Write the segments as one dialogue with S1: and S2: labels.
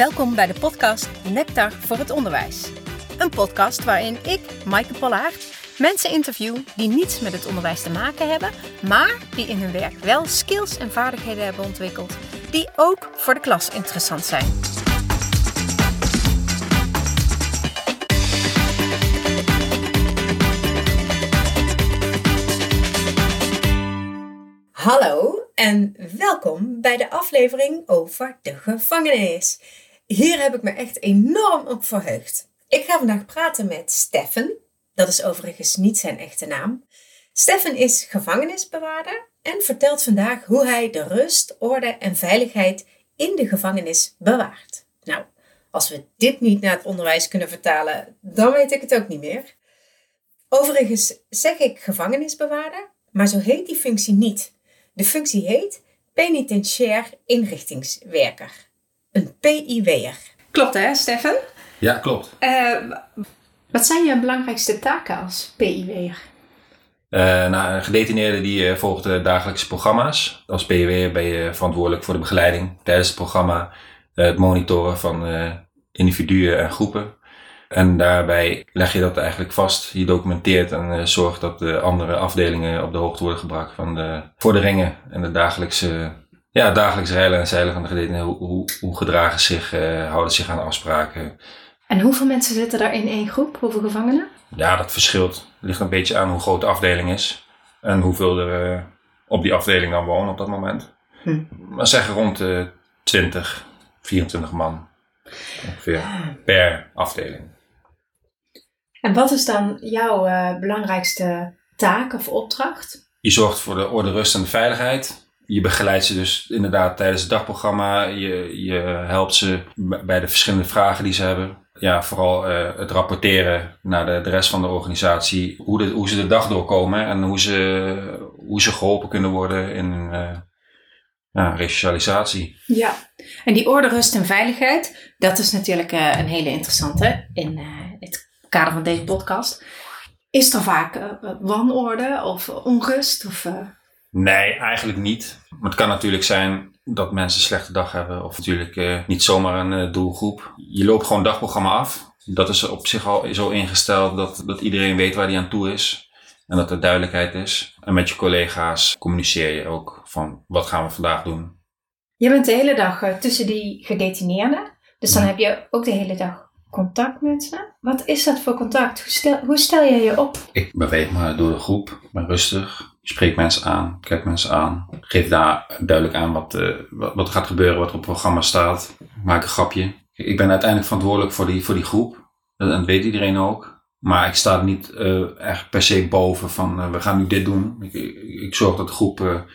S1: Welkom bij de podcast Nectar voor het Onderwijs. Een podcast waarin ik, Maaike Pollaert, mensen interview die niets met het onderwijs te maken hebben, maar die in hun werk wel skills en vaardigheden hebben ontwikkeld die ook voor de klas interessant zijn. Hallo en welkom bij de aflevering over de gevangenis. Hier heb ik me echt enorm op verheugd. Ik ga vandaag praten met Steffen. Dat is overigens niet zijn echte naam. Steffen is gevangenisbewaarder en vertelt vandaag hoe hij de rust, orde en veiligheid in de gevangenis bewaart. Nou, als we dit niet naar het onderwijs kunnen vertalen, dan weet ik het ook niet meer. Overigens zeg ik gevangenisbewaarder, maar zo heet die functie niet. De functie heet penitentiair inrichtingswerker. Een PIW'er. Klopt hè, Stefan?
S2: Ja, klopt.
S1: Uh, wat zijn je belangrijkste taken als PIW'er?
S2: Uh, nou, een gedetineerde die uh, volgt de dagelijkse programma's. Als PIW'er ben je verantwoordelijk voor de begeleiding tijdens het programma, het monitoren van individuen en groepen. En daarbij leg je dat eigenlijk vast. Je documenteert en uh, zorgt dat de andere afdelingen op de hoogte worden gebracht van de vorderingen en de dagelijkse, ja, dagelijks reilen en zeilen van de gedetineerden. Hoe, hoe, hoe gedragen zich, uh, houden zich aan afspraken.
S1: En hoeveel mensen zitten daar in één groep? Hoeveel gevangenen?
S2: Ja, dat verschilt. Het ligt een beetje aan hoe groot de afdeling is en hoeveel er uh, op die afdeling dan wonen op dat moment. Hm. Maar zeggen rond de 20, 24 man ongeveer per afdeling.
S1: En wat is dan jouw uh, belangrijkste taak of opdracht?
S2: Je zorgt voor de orde, rust en de veiligheid. Je begeleidt ze dus inderdaad tijdens het dagprogramma. Je, je helpt ze bij de verschillende vragen die ze hebben. Ja, vooral uh, het rapporteren naar de, de rest van de organisatie. Hoe, hoe ze de dag doorkomen en hoe ze, hoe ze geholpen kunnen worden in uh, ja, resocialisatie.
S1: Ja, en die orde, rust en veiligheid, dat is natuurlijk uh, een hele interessante in het kader van deze podcast. Is er vaak wanorde of onrust? Of.
S2: Nee, eigenlijk niet. Maar het kan natuurlijk zijn dat mensen een slechte dag hebben. Of natuurlijk uh, niet zomaar een doelgroep. Je loopt gewoon een dagprogramma af. Dat is op zich al zo ingesteld dat, dat iedereen weet waar hij aan toe is. En dat er duidelijkheid is. En met je collega's communiceer je ook van wat gaan we vandaag doen.
S1: Je bent de hele dag tussen die gedetineerden. Dus dan heb je ook de hele dag contact met ze. Wat is dat voor contact? Hoe stel, hoe stel je je op?
S2: Ik beweeg me door de groep, ben rustig. Spreek mensen aan, kijk mensen aan. Geef daar duidelijk aan wat, uh, wat, wat, gaat gebeuren, wat er op het programma staat. Maak een grapje. Ik ben uiteindelijk verantwoordelijk voor die, voor die groep. Dat, dat weet iedereen ook. Maar ik sta niet uh, echt per se boven van uh, we gaan nu dit doen. Ik, ik, zorg dat de groep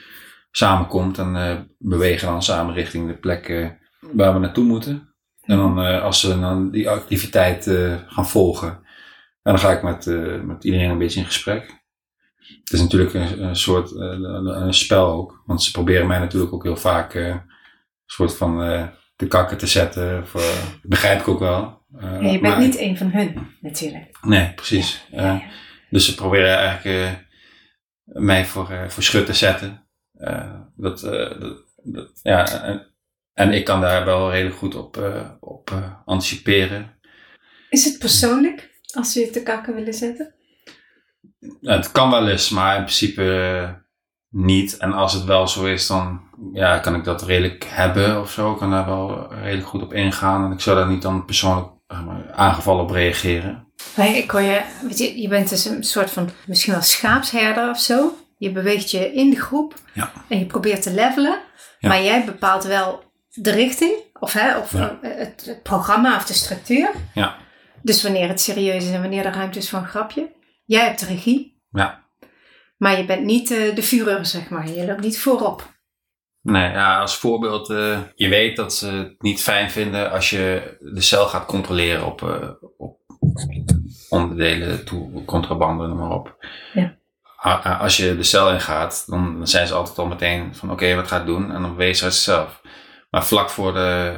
S2: samenkomt en bewegen dan samen richting de plek waar we naartoe moeten. En dan als ze dan die activiteit gaan volgen, en dan ga ik met, met iedereen een beetje in gesprek. Het is natuurlijk een, een soort een spel ook, want ze proberen mij natuurlijk ook heel vaak een soort van de kakken te zetten. Voor, dat begrijp ik ook wel.
S1: Ja, je bent niet een van hun, natuurlijk.
S2: Nee, precies. Ja, ja, dus ze proberen eigenlijk mij voor, voor schut te zetten. dat, dat, dat, ja, en ik kan daar wel redelijk goed op, uh, op uh, anticiperen.
S1: Is het persoonlijk als ze je te kakken willen zetten?
S2: Het kan wel eens, maar in principe uh, niet. En als het wel zo is, dan ja, kan ik dat redelijk hebben of zo. Ik kan daar wel redelijk goed op ingaan. En ik zou daar niet dan persoonlijk aangevallen op reageren.
S1: Nee, ik hoor je, weet je, je bent dus een soort van misschien wel schaapsherder of zo. Je beweegt je in de groep
S2: ja.
S1: en je probeert te levelen. Ja. Maar jij bepaalt wel de richting, of, hè, of ja. het, het, programma of de structuur.
S2: Ja.
S1: Dus wanneer het serieus is en wanneer er ruimte is voor een grapje. Jij hebt de regie.
S2: Ja.
S1: Maar je bent niet uh, de vuurder, zeg maar. Je loopt niet voorop.
S2: Nee, ja, als voorbeeld, uh, je weet dat ze het niet fijn vinden als je de cel gaat controleren op, uh, op onderdelen, toe, contrabanden, noem maar op.
S1: Ja.
S2: Als je de cel ingaat, dan, dan zijn ze altijd al meteen van oké, okay, wat gaat het doen? En dan wees ze zelf. Maar vlak voor de,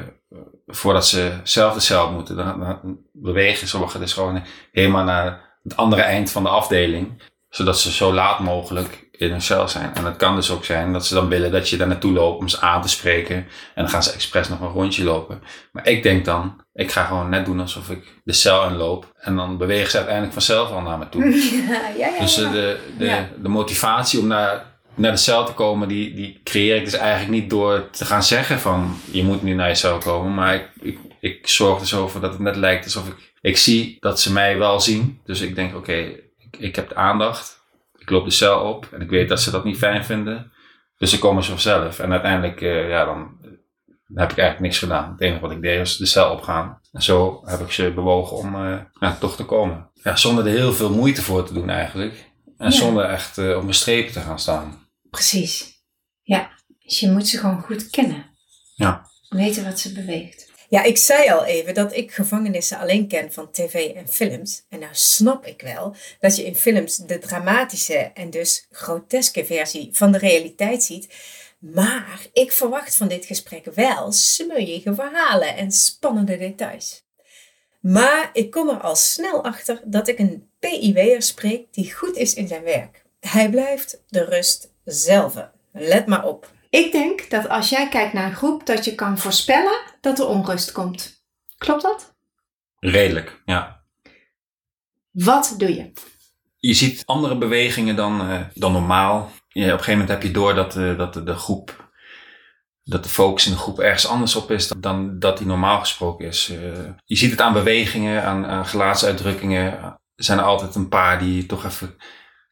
S2: voordat ze zelf de cel moeten, dan, dan bewegen sommigen dus gewoon helemaal naar het andere eind van de afdeling. Zodat ze zo laat mogelijk in een cel zijn. En het kan dus ook zijn dat ze dan willen dat je daar naartoe loopt om ze aan te spreken. En dan gaan ze expres nog een rondje lopen. Maar ik denk dan, ik ga gewoon net doen alsof ik de cel inloop. En dan bewegen ze uiteindelijk vanzelf al naar me toe.
S3: Ja, ja, ja.
S2: Dus eh, de, de, de motivatie om naar, naar de cel te komen, die, die creëer ik dus eigenlijk niet door te gaan zeggen van je moet nu naar je cel komen. Maar ik, ik, ik zorg er zo voor dat het net lijkt alsof ik, ik zie dat ze mij wel zien. Dus ik denk oké, ik, ik heb de aandacht. Ik loop de cel op en ik weet dat ze dat niet fijn vinden. Dus ze komen vanzelf. En uiteindelijk, eh, ja, dan, dan heb ik eigenlijk niks gedaan. Het enige wat ik deed was de cel opgaan. En zo heb ik ze bewogen om eh, ja, toch te komen. Ja, zonder er heel veel moeite voor te doen eigenlijk. En
S3: Ja.
S2: zonder echt eh, op mijn strepen te gaan staan.
S1: Precies. Ja, dus je moet ze gewoon goed kennen.
S2: Ja.
S1: Weten wat ze beweegt.
S3: Ja, ik zei al even dat ik gevangenissen alleen ken van tv en films. En nou snap ik wel dat je in films de dramatische en dus groteske versie van de realiteit ziet. Maar ik verwacht van dit gesprek wel smeuïge verhalen en spannende details. Maar ik kom er al snel achter dat ik een PIW'er spreek die goed is in zijn werk. Hij blijft de rust zelf. Let maar op.
S1: Ik denk dat als jij kijkt naar een groep, dat je kan voorspellen dat er onrust komt. Klopt dat?
S2: Redelijk, ja.
S1: Wat doe je?
S2: Je ziet andere bewegingen dan, eh, dan normaal. Ja, op een gegeven moment heb je door dat, eh, dat de, de groep, dat de focus in de groep ergens anders op is dan dat die normaal gesproken is. Eh, je ziet het aan bewegingen, aan, aan gelaatsuitdrukkingen. Er zijn er altijd een paar die toch even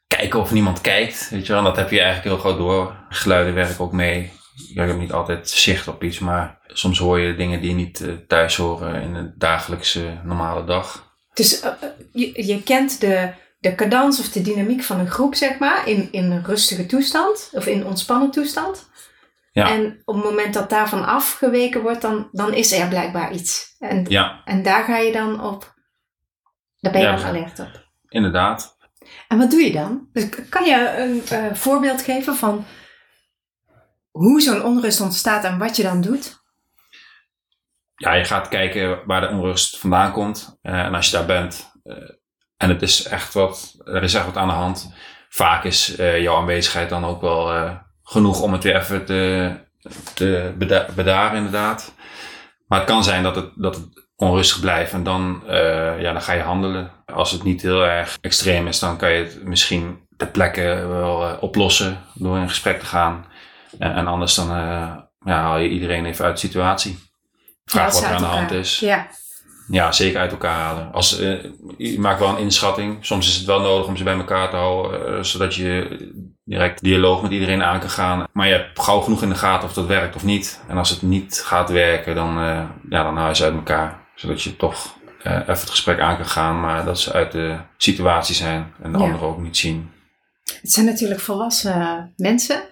S2: kijken of niemand kijkt. Weet je wel? En dat heb je eigenlijk heel groot door. Geluiden werken ook mee. Ja, ik heb niet altijd zicht op iets, maar soms hoor je dingen die niet eh, thuis horen in de dagelijkse normale dag.
S1: Dus eh, eh, je, je kent de, de cadans of de dynamiek van een groep, zeg maar, in, in een rustige toestand of in een ontspannen toestand.
S2: Ja.
S1: En op het moment dat daarvan afgeweken wordt, dan, dan is er blijkbaar iets. En,
S2: Ja,
S1: en daar ga je dan op. Daar ben je
S2: Ja,
S1: dan alert op.
S2: inderdaad.
S1: En wat doe je dan? Dus kan je een eh, voorbeeld geven van hoe zo'n onrust ontstaat en wat je dan doet?
S2: ja, je gaat kijken waar de onrust vandaan komt. Eh, en als je daar bent eh, en het is echt wat, er is echt wat aan de hand. Vaak is jouw aanwezigheid dan ook wel genoeg om het weer even te, te beda- bedaren, inderdaad. Maar het kan zijn dat het, dat het onrustig blijft en dan, eh, ja, dan ga je handelen. Als het niet heel erg extreem is, dan kan je het misschien ter plekke wel eh, oplossen door in gesprek te gaan. En, en anders dan eh, ja, haal je iedereen even uit de situatie. Vraag
S1: Ja,
S2: wat er aan de hand is.
S1: Ja,
S2: Ja, zeker uit elkaar halen. Als, je maakt wel een inschatting. Soms is het wel nodig om ze bij elkaar te houden, zodat je direct dialoog met iedereen aan kan gaan. Maar je hebt gauw genoeg in de gaten of dat werkt of niet. En als het niet gaat werken, dan, ja, dan haal je ze uit elkaar. Zodat je toch eh, even het gesprek aan kan gaan, maar dat ze uit de situatie zijn en de
S1: Ja.
S2: anderen ook niet zien.
S1: het zijn natuurlijk volwassen mensen.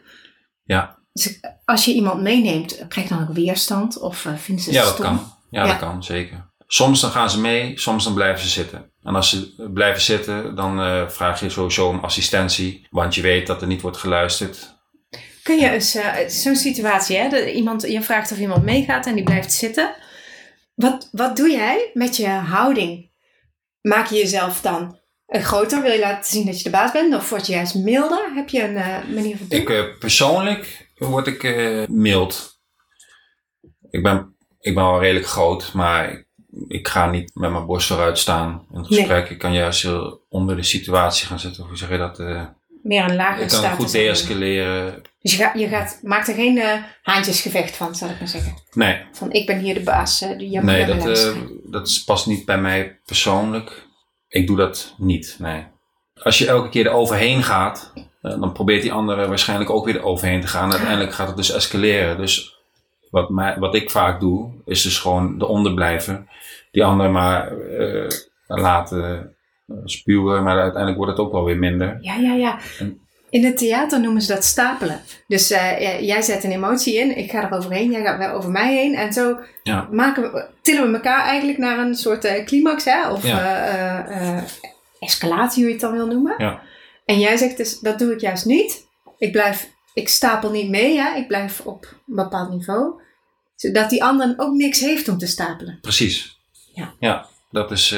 S2: Ja,
S1: Dus als je iemand meeneemt, krijg je dan ook weerstand of uh, vinden ze het
S2: ja dat
S1: stom?
S2: kan. Ja,
S1: Ja.
S2: dat kan, zeker. Soms dan gaan ze mee, soms dan blijven ze zitten. En als ze blijven zitten, dan eh, vraag je sowieso om assistentie. Want je weet dat er niet wordt geluisterd.
S1: Kun je eens, zo'n situatie, hè? dat iemand, je vraagt of iemand meegaat en die blijft zitten. Wat, wat doe jij met je houding? Maak je jezelf dan eh, groter? Wil je laten zien dat je de baas bent? Of word je juist milder? Heb je een eh, manier van doen?
S2: Ik eh, persoonlijk word ik mild. Ik ben, ik ben wel redelijk groot, maar ik, ik ga niet met mijn borst vooruit staan in het
S1: Nee.
S2: gesprek. Ik kan juist heel onder de situatie gaan zitten. Hoe zeg je dat?
S1: Meer een lagere
S2: ik kan goed deescaleren.
S1: Dus je, gaat, je gaat, maakt er geen eh, haantjesgevecht van, zal ik maar zeggen.
S2: Nee,
S1: Van ik ben hier de baas. die- moet
S2: nee dat, eh, dat past niet bij mij persoonlijk. Ik doe dat niet, nee. Als je elke keer er overheen gaat, dan probeert die andere waarschijnlijk ook weer er overheen te gaan. Uiteindelijk gaat het dus escaleren. Dus wat, mij, wat ik vaak doe, is dus gewoon eronder blijven. Die andere maar laten spuwen, maar uiteindelijk wordt het ook wel weer minder.
S1: Ja, ja, ja.
S2: En-
S1: In het theater noemen ze dat stapelen. Dus eh, jij zet een emotie in, ik ga er overheen, jij gaat weer over mij heen. En zo
S2: Ja.
S1: maken we, tillen we elkaar eigenlijk naar een soort eh, climax, hè? Of
S2: Ja.
S1: eh, escalatie, hoe je het dan wil noemen.
S2: Ja.
S1: En jij zegt dus, dat doe ik juist niet. Ik blijf, ik stapel niet mee, hè? ik blijf op een bepaald niveau. Zodat die ander ook niks heeft om te stapelen.
S2: Precies.
S1: Ja.
S2: Ja, dat is...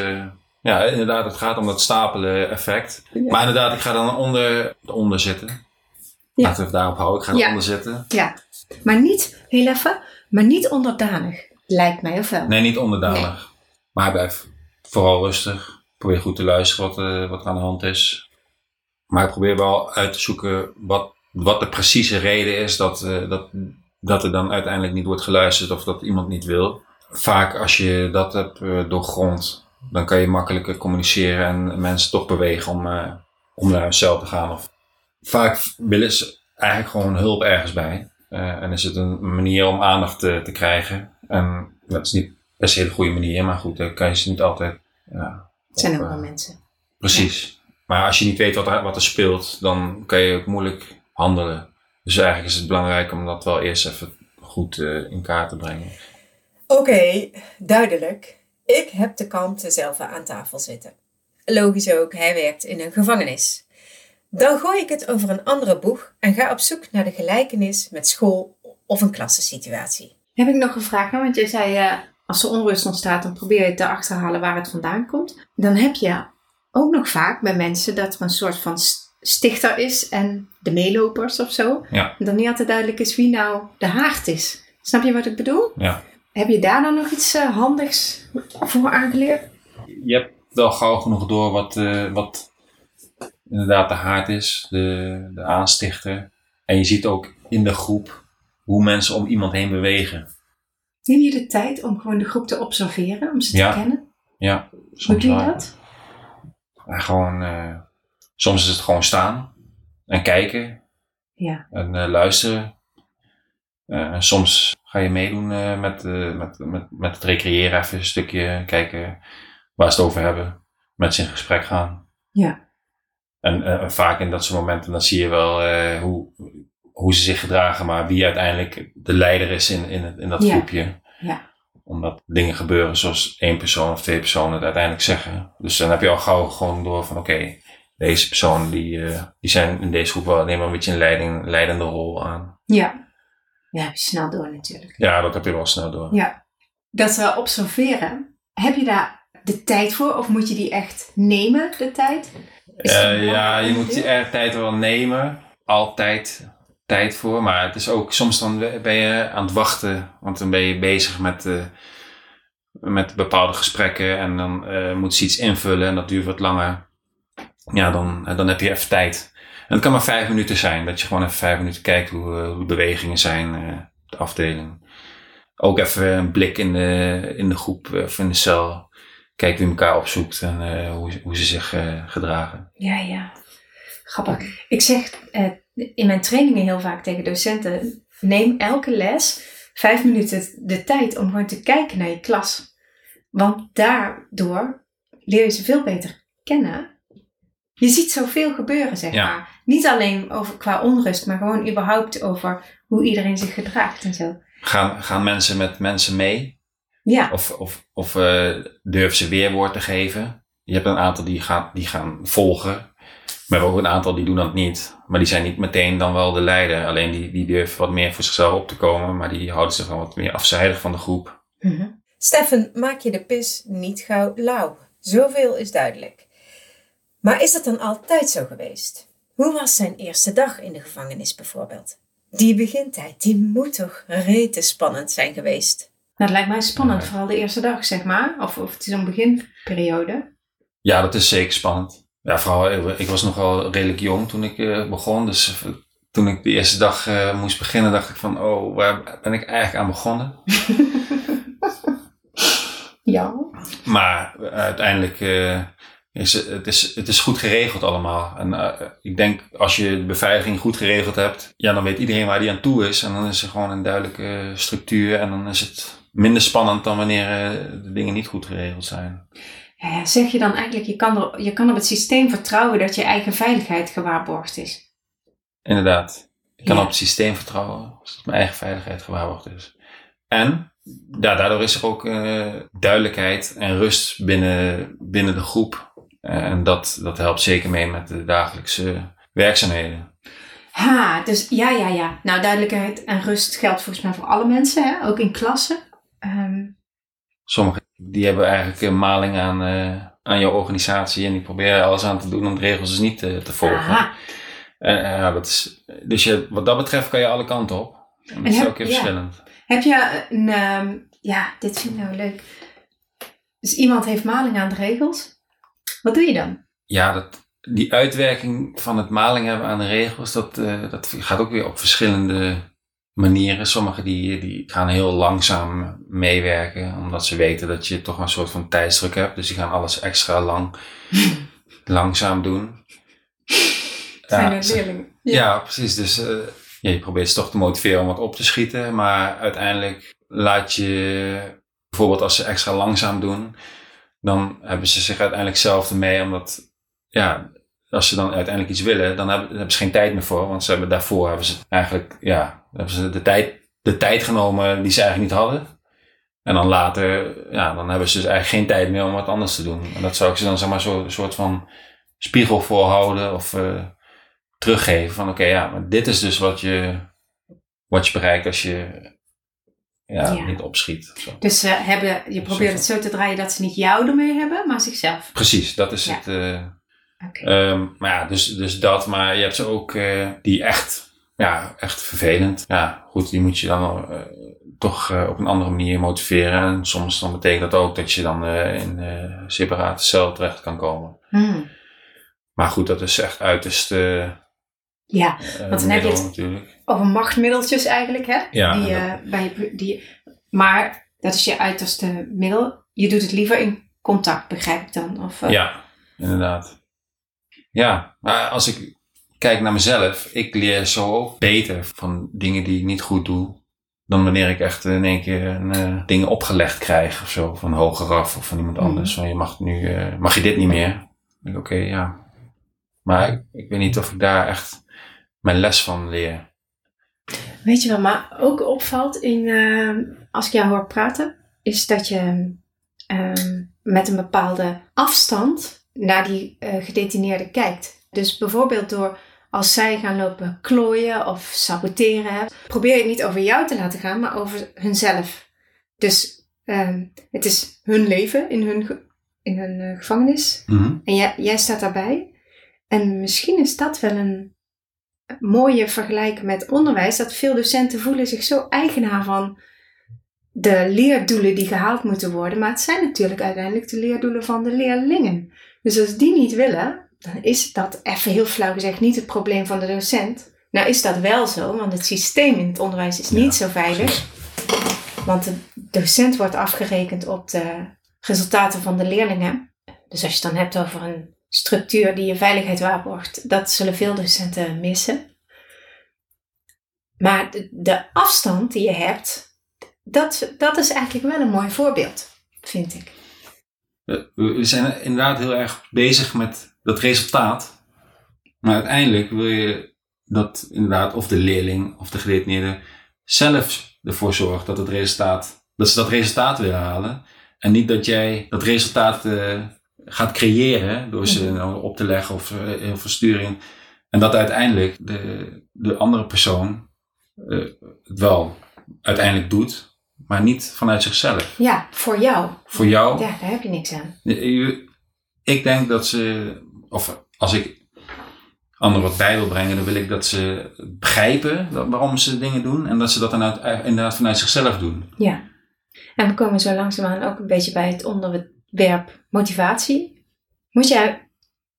S2: ja, inderdaad, het gaat om dat stapelen effect. Maar inderdaad, ik ga dan onder, onder zitten.
S1: Ja.
S2: Laten we het daarop houden. Ik ga
S1: Ja.
S2: eronder zetten.
S1: Ja. Maar niet, heel even, maar niet onderdanig. Lijkt mij of wel?
S2: Nee, niet onderdanig. Maar blijf vooral rustig. Probeer goed te luisteren wat, eh, wat er aan de hand is. Maar ik probeer wel uit te zoeken wat, wat de precieze reden is dat, eh, dat, dat er dan uiteindelijk niet wordt geluisterd of dat iemand niet wil. Vaak als je dat hebt eh, doorgrond, dan kan je makkelijker communiceren en mensen toch bewegen om, eh, om naar hunzelf te gaan. Of, vaak willen ze eigenlijk gewoon hulp ergens bij. Eh, en is het een manier om aandacht te, te krijgen. En dat is niet per se de goede manier, maar goed, daar kan je ze niet altijd. Ja,
S1: Het zijn ook
S2: eh,
S1: wel mensen.
S2: Precies. Maar als je niet weet wat er, wat er speelt, dan kan je ook moeilijk handelen. Dus eigenlijk is het belangrijk om dat wel eerst even goed eh, in kaart te brengen.
S3: Oké, duidelijk. Ik heb de kanten zelf aan tafel zitten. Logisch ook, hij werkt in een gevangenis. Dan gooi ik het over een andere boeg en ga op zoek naar de gelijkenis met school of een klassensituatie.
S1: Heb ik nog een vraag, want je zei eh, als er onrust ontstaat, dan probeer je te achterhalen waar het vandaan komt. Dan heb je ook nog vaak bij mensen dat er een soort van st- stichter is en de meelopers of zo.
S2: Ja.
S1: En dan niet altijd duidelijk is wie nou de haard is. Snap je wat ik bedoel?
S2: Ja.
S1: Heb je daar dan nog iets eh, handigs voor aangeleerd?
S2: Je hebt wel gauw genoeg door wat, eh, wat inderdaad de haard is, de, de aanstichter. En je ziet ook in de groep hoe mensen om iemand heen bewegen.
S1: Neem je de tijd om gewoon de groep te observeren, om ze
S2: Ja.
S1: te kennen?
S2: Ja,
S1: Hoe doe je dat?
S2: En gewoon, eh, soms is het gewoon staan en kijken
S1: Ja.
S2: en luisteren. En soms ga je meedoen eh, met, eh, met, met, met het recreëren, even een stukje kijken waar ze het over hebben. Met ze in gesprek gaan.
S1: Ja.
S2: En vaak in dat soort momenten, dan zie je wel hoe, hoe ze zich gedragen, maar wie uiteindelijk de leider is in, in, het- in dat
S1: Ja.
S2: groepje.
S1: Ja.
S2: Omdat dingen gebeuren zoals één persoon of twee personen het uiteindelijk zeggen. Dus dan heb je al gauw gewoon door van oké, deze personen die, die zijn in deze groep wel nemen een beetje een leiding, leidende rol aan.
S1: Ja. Ja, heb je snel door natuurlijk.
S2: Ja, dat heb je wel snel door.
S1: Ja. Dat we observeren, heb je daar de tijd voor of moet je die echt nemen, de tijd?
S2: Eh, ja, je moet er tijd wel nemen. Altijd tijd voor. Maar het is ook, soms dan ben je aan het wachten. Want dan ben je bezig met, eh, met bepaalde gesprekken. En dan eh, moet ze iets invullen en dat duurt wat langer. Ja, dan, dan heb je even tijd. En het kan maar vijf minuten zijn. Dat je gewoon even vijf minuten kijkt hoe, eh, hoe de bewegingen zijn. eh, de afdeling. Ook even een blik in de, in de groep of in de cel. Kijk wie elkaar opzoekt en eh, hoe, hoe ze zich eh, gedragen.
S1: Ja, ja. Grappig. Ik zeg eh, in mijn trainingen heel vaak tegen docenten: neem elke les vijf minuten de tijd om gewoon te kijken naar je klas. Want daardoor leer je ze veel beter kennen. Je ziet zoveel gebeuren, zeg
S2: Ja.
S1: maar. Niet alleen over, qua onrust, maar gewoon überhaupt over hoe iedereen zich gedraagt en zo.
S2: Gaan, gaan mensen met mensen mee?
S1: Ja,
S2: Of, of, of eh, durven ze weerwoord te geven? Je hebt een aantal die gaan, die gaan volgen. Maar we hebben ook een aantal die doen dat niet. Maar die zijn niet meteen dan wel de leider. Alleen die, die durven wat meer voor zichzelf op te komen. Maar die houden zich wel wat meer afzijdig van de groep.
S3: Steffen, maak je de pis niet gauw lauw. Zoveel is duidelijk. Maar is dat dan altijd zo geweest? Hoe was zijn eerste dag in de gevangenis bijvoorbeeld? Die begintijd, die moet toch rete spannend zijn geweest?
S1: Nou, dat lijkt mij spannend,
S2: Ja.
S1: vooral de eerste dag, zeg maar. Of, of zo'n beginperiode.
S2: Ja, dat is zeker spannend. Ja, vooral, ik- ik was nogal redelijk jong toen ik eh, begon. Dus eh, toen ik de eerste dag eh, moest beginnen, dacht ik van, oh, waar ben ik eigenlijk aan begonnen?
S1: Ja.
S2: Maar eh, uiteindelijk eh, is het, is, het is goed geregeld allemaal. En eh, ik denk als je de beveiliging goed geregeld hebt, ja, dan weet iedereen waar die aan toe is. En dan is er gewoon een duidelijke structuur. En dan is het minder spannend dan wanneer eh, de dingen niet goed geregeld zijn.
S1: Ja, zeg je dan eigenlijk, je kan, er, je kan op het systeem vertrouwen dat je eigen veiligheid gewaarborgd is.
S2: Inderdaad. Ik kan
S1: Ja.
S2: op het systeem vertrouwen als mijn eigen veiligheid gewaarborgd is. En ja, daardoor is er ook eh, duidelijkheid en rust binnen, binnen de groep. Eh, en dat, dat helpt zeker mee met de dagelijkse werkzaamheden.
S1: Ha, dus ja, ja, ja. Nou, duidelijkheid en rust geldt volgens mij voor alle mensen, hè? ook in klassen. Ehm,
S2: Sommigen die hebben eigenlijk een maling aan, eh, aan jouw organisatie en die proberen alles aan te doen om de regels dus niet te, te volgen. eh, ja, dat is, dus je, wat dat betreft kan je alle kanten op. En dat
S1: En
S2: is
S1: heb-
S2: ook heel
S1: ja.
S2: verschillend.
S1: Heb je een, ehm, ja, dit vind ik nou leuk. Dus iemand heeft maling aan de regels. Wat doe je dan?
S2: Ja, dat, die uitwerking van het maling hebben aan de regels, dat, eh, dat gaat ook weer op verschillende manieren. Sommigen die, die gaan heel langzaam meewerken, omdat ze weten dat je toch een soort van tijdsdruk hebt. Dus die gaan alles extra lang, langzaam doen.
S1: Zijn
S2: Ja,
S1: er leerlingen?
S2: Ja, precies. Dus eh, ja, je probeert ze toch te motiveren om wat op te schieten. Maar uiteindelijk laat je, bijvoorbeeld als ze extra langzaam doen, dan hebben ze zich uiteindelijk zelf ermee. Omdat, ja, als ze dan uiteindelijk iets willen, dan hebben, ze geen tijd meer voor. Want ze hebben daarvoor hebben ze eigenlijk, ja, hebben ze de tijd, de tijd genomen die ze eigenlijk niet hadden. En dan later, ja, dan hebben ze dus eigenlijk geen tijd meer om wat anders te doen. En dat zou ik ze dan zeg maar zo een soort van spiegel voorhouden of eh, teruggeven van oké, ja, maar dit is dus wat je, wat je bereikt als je ja,
S1: Ja.
S2: niet opschiet. of zo.
S1: Dus ze hebben, je probeert het zo te draaien dat ze niet jou ermee hebben, maar zichzelf.
S2: Precies, dat is
S1: Ja.
S2: het. eh. Ehm, maar ja, dus, dus dat. Maar je hebt ze ook eh, die echt, ja, echt vervelend. Ja, goed, die moet je dan eh, toch op een andere manier motiveren. En soms dan betekent dat ook dat je dan in eh separate cel terecht kan komen.
S1: Hmm.
S2: Maar goed, dat is echt uiterst
S1: Ja,
S2: eh,
S1: Want dan heb je het-
S2: natuurlijk.
S1: over machtmiddeltjes eigenlijk, hè?
S2: Ja,
S1: die, eh, bij je, die, maar dat is je uiterste middel. Je doet het liever in contact, begrijp ik dan? Of, eh,
S2: Ja, inderdaad. Ja, maar als ik kijk naar mezelf, ik leer zo ook beter van dingen die ik niet goed doe. Dan wanneer ik echt in één keer een, eh, dingen opgelegd krijg of zo, van hogeraf of van iemand
S1: Mhm.
S2: anders. Van je mag nu, eh, mag je dit niet meer? Dan denk ik, oké, ja. Maar ik, ik weet niet of ik daar echt mijn les van leer.
S1: Weet je wat me ook opvalt in, eh, als ik jou hoor praten, is dat je ehm, met een bepaalde afstand naar die eh, gedetineerde kijkt. Dus bijvoorbeeld door als zij gaan lopen klooien of saboteren, probeer je het niet over jou te laten gaan, maar over hunzelf. Dus ehm, het is hun leven in hun, in hun eh, gevangenis en jij, jij staat daarbij. En misschien is dat wel een mooie vergelijk met onderwijs. Dat veel docenten voelen zich zo eigenaar van de leerdoelen die gehaald moeten worden. Maar het zijn natuurlijk uiteindelijk de leerdoelen van de leerlingen. Dus als die niet willen, dan is dat even heel flauw gezegd niet het probleem van de docent. Nou is dat wel zo, want het systeem in het onderwijs is niet zo veilig. Want de docent wordt afgerekend op de resultaten van de leerlingen. Dus als je het dan hebt over een structuur die je veiligheid waarborgt, dat zullen veel docenten missen. Maar de, afstand die je hebt, dat, dat is eigenlijk wel een mooi voorbeeld, vind ik.
S2: We we zijn inderdaad heel erg bezig met dat resultaat. Maar uiteindelijk wil je dat inderdaad of de leerling of de gedetineerde zelf ervoor zorgt dat, het resultaat, dat ze dat resultaat willen halen. En niet dat jij dat resultaat eh, gaat creëren door ze nou op te leggen of heel veel sturing. En dat uiteindelijk de, de andere persoon eh, het wel uiteindelijk doet, maar niet vanuit zichzelf.
S1: Ja, voor jou.
S2: Voor jou
S1: Ja, daar heb je niks aan.
S2: Ik denk dat ze, of als ik anderen wat bij wil brengen, dan wil ik dat ze begrijpen waarom ze dingen doen en dat ze dat dan uit, inderdaad vanuit zichzelf doen.
S1: Ja. En we komen zo langzaamaan ook een beetje bij het onderwerp motivatie. Moet jij,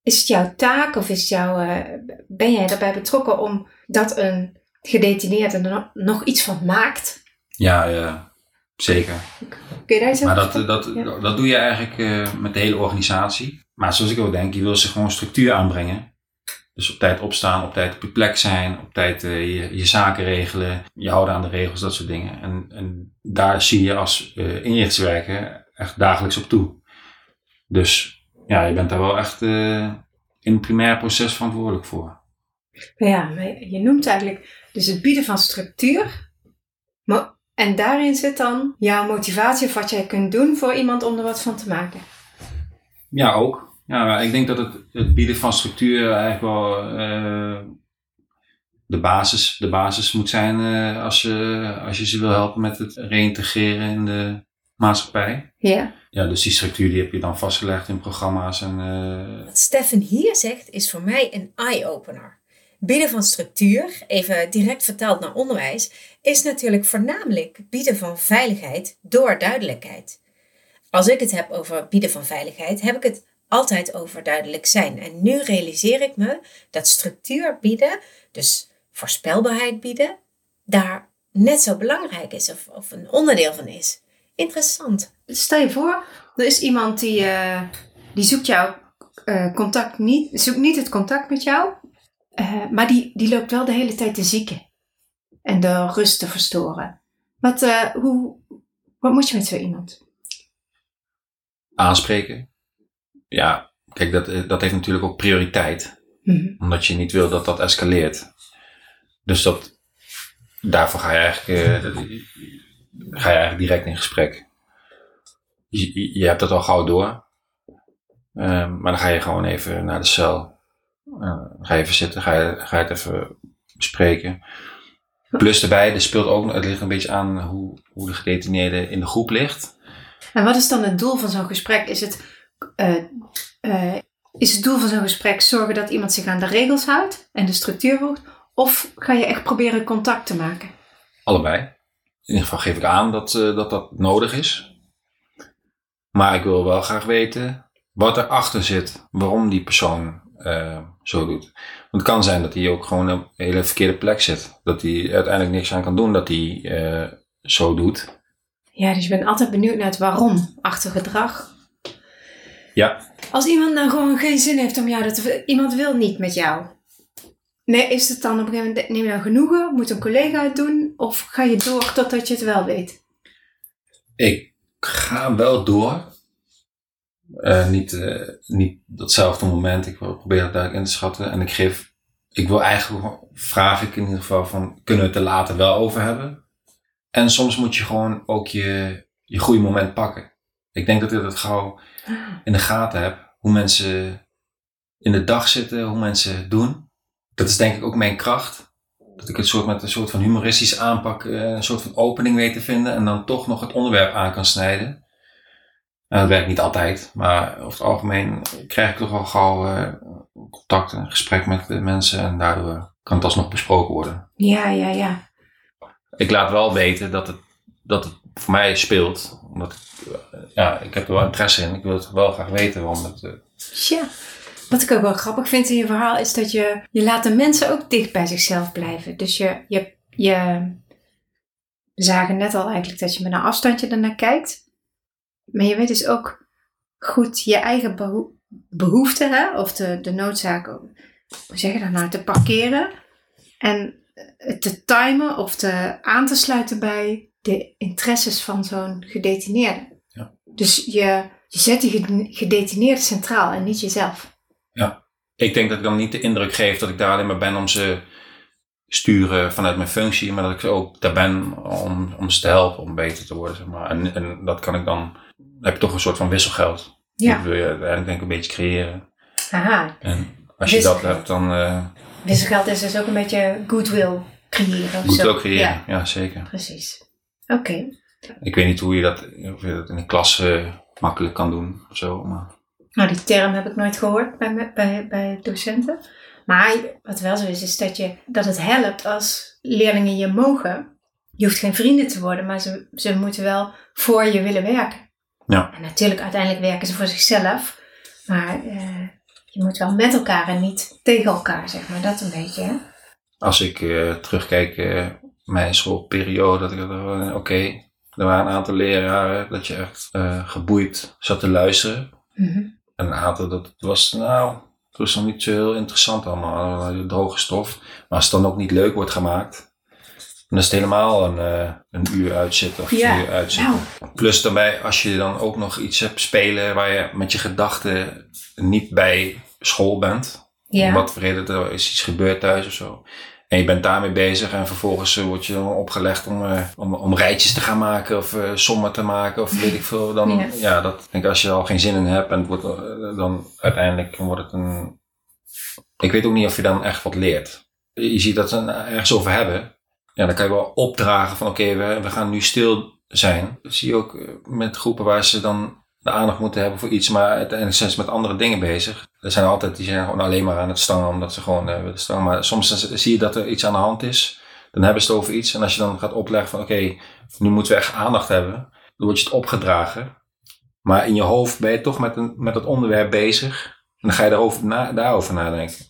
S1: is het jouw taak of is jouw, eh, ben jij daarbij betrokken om dat een gedetineerde er nog, iets van maakt?
S2: Ja, ja zeker.
S1: Kun je daar iets
S2: Maar dat, dat,
S1: Ja.
S2: dat doe je eigenlijk eh, met de hele organisatie. Maar zoals ik ook denk, je wil ze gewoon structuur aanbrengen. Dus op tijd opstaan, op tijd op je plek zijn, op tijd eh, je, je zaken regelen, je houden aan de regels, dat soort dingen. En, en daar zie je als eh inrichtswerker echt dagelijks op toe. Dus ja, je bent daar wel echt eh, in het primair proces verantwoordelijk voor.
S1: Ja, je noemt eigenlijk dus het bieden van structuur. Maar, en daarin zit dan jouw motivatie of wat jij kunt doen voor iemand om er wat van te maken.
S2: Ja, ook. Ja, ik denk dat het, het bieden van structuur eigenlijk wel eh, de, basis, de basis moet zijn eh, als, je, als je ze wil helpen met het reïntegreren in de maatschappij.
S1: Ja.
S2: Ja, dus die structuur die heb je dan vastgelegd in programma's en eh,
S3: Wat Stefan hier zegt is voor mij een eye-opener. Bieden van structuur, even direct vertaald naar onderwijs, is natuurlijk voornamelijk bieden van veiligheid door duidelijkheid. Als ik het heb over bieden van veiligheid, heb ik het altijd over duidelijk zijn. En nu realiseer ik me dat structuur bieden, dus voorspelbaarheid bieden, daar net zo belangrijk is of, of een onderdeel van is. Interessant.
S1: Stel je voor, er is iemand die, uh, die zoekt jou uh, contact niet, zoekt niet het contact met jou, uh, maar die, die loopt wel de hele tijd te zieken en de rust te verstoren. Wat, hoe, wat moet je met zo iemand?
S2: Aanspreken. Ja, kijk, dat, dat heeft natuurlijk ook prioriteit.
S1: Mhm.
S2: Omdat je niet wil dat dat escaleert. Dus dat, daarvoor ga je eigenlijk, ga je eigenlijk direct in gesprek. Je, je hebt het al gauw door. Um, maar dan ga je gewoon even naar de cel. Uh, ga je even zitten, ga je, ga je het even bespreken. Plus erbij, er speelt ook, het ligt een beetje aan hoe, hoe de gedetineerde in de groep ligt.
S1: En wat is dan het doel van zo'n gesprek? Is het, uh, uh, is het doel van zo'n gesprek zorgen dat iemand zich aan de regels houdt en de structuur volgt? Of ga je echt proberen contact te maken?
S2: Allebei. In ieder geval geef ik aan dat dat, dat nodig is. Maar ik wil wel graag weten wat erachter zit, waarom die persoon uh, zo doet. Want het kan zijn dat hij ook gewoon op een hele verkeerde plek zit. Dat hij uiteindelijk niks aan kan doen dat hij uh, zo doet.
S1: Ja, dus je bent altijd benieuwd naar het waarom achter gedrag.
S2: Ja.
S1: Als iemand nou gewoon geen zin heeft om jou, dat iemand wil niet met jou. Nee, is het dan op een gegeven moment, neem je dan genoegen? Moet een collega het doen? Of ga je door totdat je het wel weet?
S2: Ik ga wel door. Uh, niet, uh, niet datzelfde moment. Ik probeer het duidelijk in te schatten. En ik geef, ik wil eigenlijk, vraag ik in ieder geval van, kunnen we het er later wel over hebben? En soms moet je gewoon ook je, je goede moment pakken. Ik denk dat ik dat gauw in de gaten heb. Hoe mensen in de dag zitten, hoe mensen doen. Dat is denk ik ook mijn kracht. Dat ik het soort met een soort van humoristisch aanpak, uh, een soort van opening weet te vinden. En dan toch nog het onderwerp aan kan snijden. Nou, dat werkt niet altijd, maar over het algemeen krijg ik toch wel gauw uh, contact en gesprek met de mensen en daardoor kan het alsnog besproken worden.
S1: Ja, ja, ja.
S2: Ik laat wel weten dat het, dat het voor mij speelt, omdat ik, ja, ik heb er wel interesse in. Ik wil het wel graag weten waarom het... Uh...
S1: Ja. Wat ik ook wel grappig vind in je verhaal is dat je, je laat de mensen ook dicht bij zichzelf blijven. Dus je, je, je we zagen net al eigenlijk dat je met een afstandje ernaar kijkt. Maar je weet dus ook goed je eigen beho behoeften, hè? of de, de noodzaak, hoe zeg je dat nou, te parkeren. En te timen of te aan te sluiten bij de interesses van zo'n gedetineerde.
S2: Ja.
S1: Dus je, je zet die gedetineerde centraal en niet jezelf.
S2: Ja, ik denk dat ik dan niet de indruk geef dat ik daar alleen maar ben om ze sturen vanuit mijn functie, maar dat ik ook daar ben om, om ze te helpen om beter te worden. Zeg maar. en, en dat kan ik dan heb je toch een soort van wisselgeld.
S1: Ja.
S2: Dat wil je eigenlijk denk ik een beetje creëren.
S1: Aha.
S2: En als je dat hebt, dan... Uh,
S1: wisselgeld is dus ook een beetje goodwill creëren.
S2: Goodwill creëren, ja, ja zeker.
S1: Precies. Oké. Okay.
S2: Ik weet niet hoe je dat, of je dat in de klas uh, makkelijk kan doen of zo. Maar...
S1: Nou, die term heb ik nooit gehoord bij, bij, bij docenten. Maar wat wel zo is, is dat, je, dat het helpt als leerlingen je mogen. Je hoeft geen vrienden te worden, maar ze, ze moeten wel voor je willen werken.
S2: Ja.
S1: En natuurlijk, uiteindelijk werken ze voor zichzelf. Maar uh, je moet wel met elkaar en niet tegen elkaar, zeg maar. Dat een beetje, hè?
S2: Als ik uh, terugkijk, uh, mijn schoolperiode, dat ik oké, okay, er waren een aantal leraren dat je echt geboeid zat te luisteren.
S1: Mm -hmm.
S2: En een aantal, dat was, nou, het was nog niet zo heel interessant allemaal, droge stof. Maar als het dan ook niet leuk wordt gemaakt, dan is het helemaal een, uh, een uur uitzitten of
S1: ja.
S2: twee uur uitzitten.
S1: Nou.
S2: Plus daarbij, als je dan ook nog iets hebt spelen waar je met je gedachten niet bij school bent.
S1: Ja.
S2: Om wat voor reden er is iets gebeurd thuis of zo. En je bent daarmee bezig en vervolgens uh, word je dan opgelegd om, uh, om, om rijtjes te gaan maken of uh, sommen te maken of weet ik veel. Dan,
S1: Ja.
S2: ja. dat denk ik als je er al geen zin in hebt en het wordt, dan uiteindelijk wordt het een... Ik weet ook niet of je dan echt wat leert. Je ziet dat ze ergens over hebben. Ja, dan kan je wel opdragen van oké, okay, we, we gaan nu stil zijn. Dat zie je ook met groepen waar ze dan de aandacht moeten hebben voor iets, maar uiteindelijk zijn ze met andere dingen bezig. Er zijn altijd die zijn gewoon alleen maar aan het stangen omdat ze gewoon uh, willen stangen. Maar soms zie je dat er iets aan de hand is. Dan hebben ze het over iets. En als je dan gaat opleggen van oké, nu moeten we echt aandacht hebben. Dan word je het opgedragen. Maar in je hoofd ben je toch met, een, met het onderwerp bezig. En dan ga je daarover, na, daarover nadenken.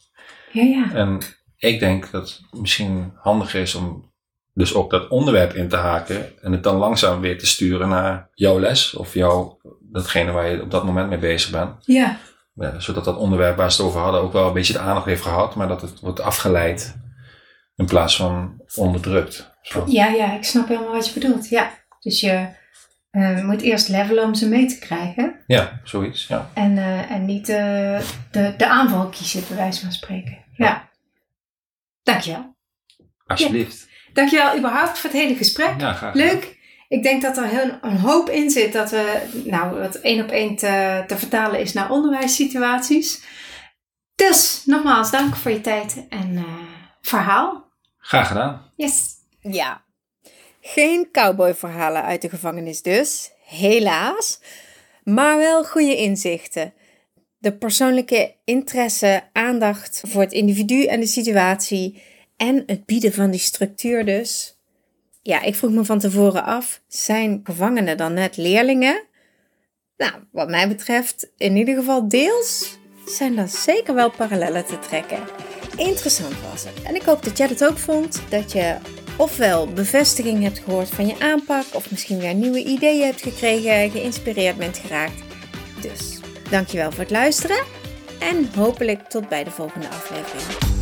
S4: Ja, ja.
S2: En ik denk dat het misschien handiger is om dus ook dat onderwerp in te haken. En het dan langzaam weer te sturen naar jouw les. Of jouw, datgene waar je op dat moment mee bezig bent.
S4: Ja.
S2: Ja, zodat dat onderwerp waar ze het over hadden ook wel een beetje de aandacht heeft gehad. Maar dat het wordt afgeleid in plaats van onderdrukt. Zo.
S4: Ja, ja, ik snap helemaal wat je bedoelt. Ja, dus je uh, moet eerst levelen om ze mee te krijgen.
S2: Ja, zoiets. Ja.
S4: En, uh, en niet uh, de, de aanval kiezen, bij wijze van spreken. Ja. ja. Dankjewel.
S2: Alsjeblieft.
S4: Ja. Dankjewel überhaupt voor het hele gesprek.
S2: Ja, graag.
S4: Leuk. Ik denk dat er heel, een hoop in zit dat we, nou, wat één op één te, te vertalen is naar onderwijssituaties. Dus, nogmaals, dank voor je tijd en verhaal.
S2: Graag gedaan.
S4: Yes.
S1: Ja. Geen cowboyverhalen uit de gevangenis dus, helaas. Maar wel goede inzichten. De persoonlijke interesse, aandacht voor het individu en de situatie. En het bieden van die structuur dus. Ja, ik vroeg me van tevoren af, zijn gevangenen dan net leerlingen? Nou, wat mij betreft, in ieder geval deels, zijn er zeker wel parallellen te trekken. Interessant was het. En ik hoop dat jij het ook vond. Dat je ofwel bevestiging hebt gehoord van je aanpak, of misschien weer nieuwe ideeën hebt gekregen, geïnspireerd bent geraakt. Dus dankjewel voor het luisteren en hopelijk tot bij de volgende aflevering.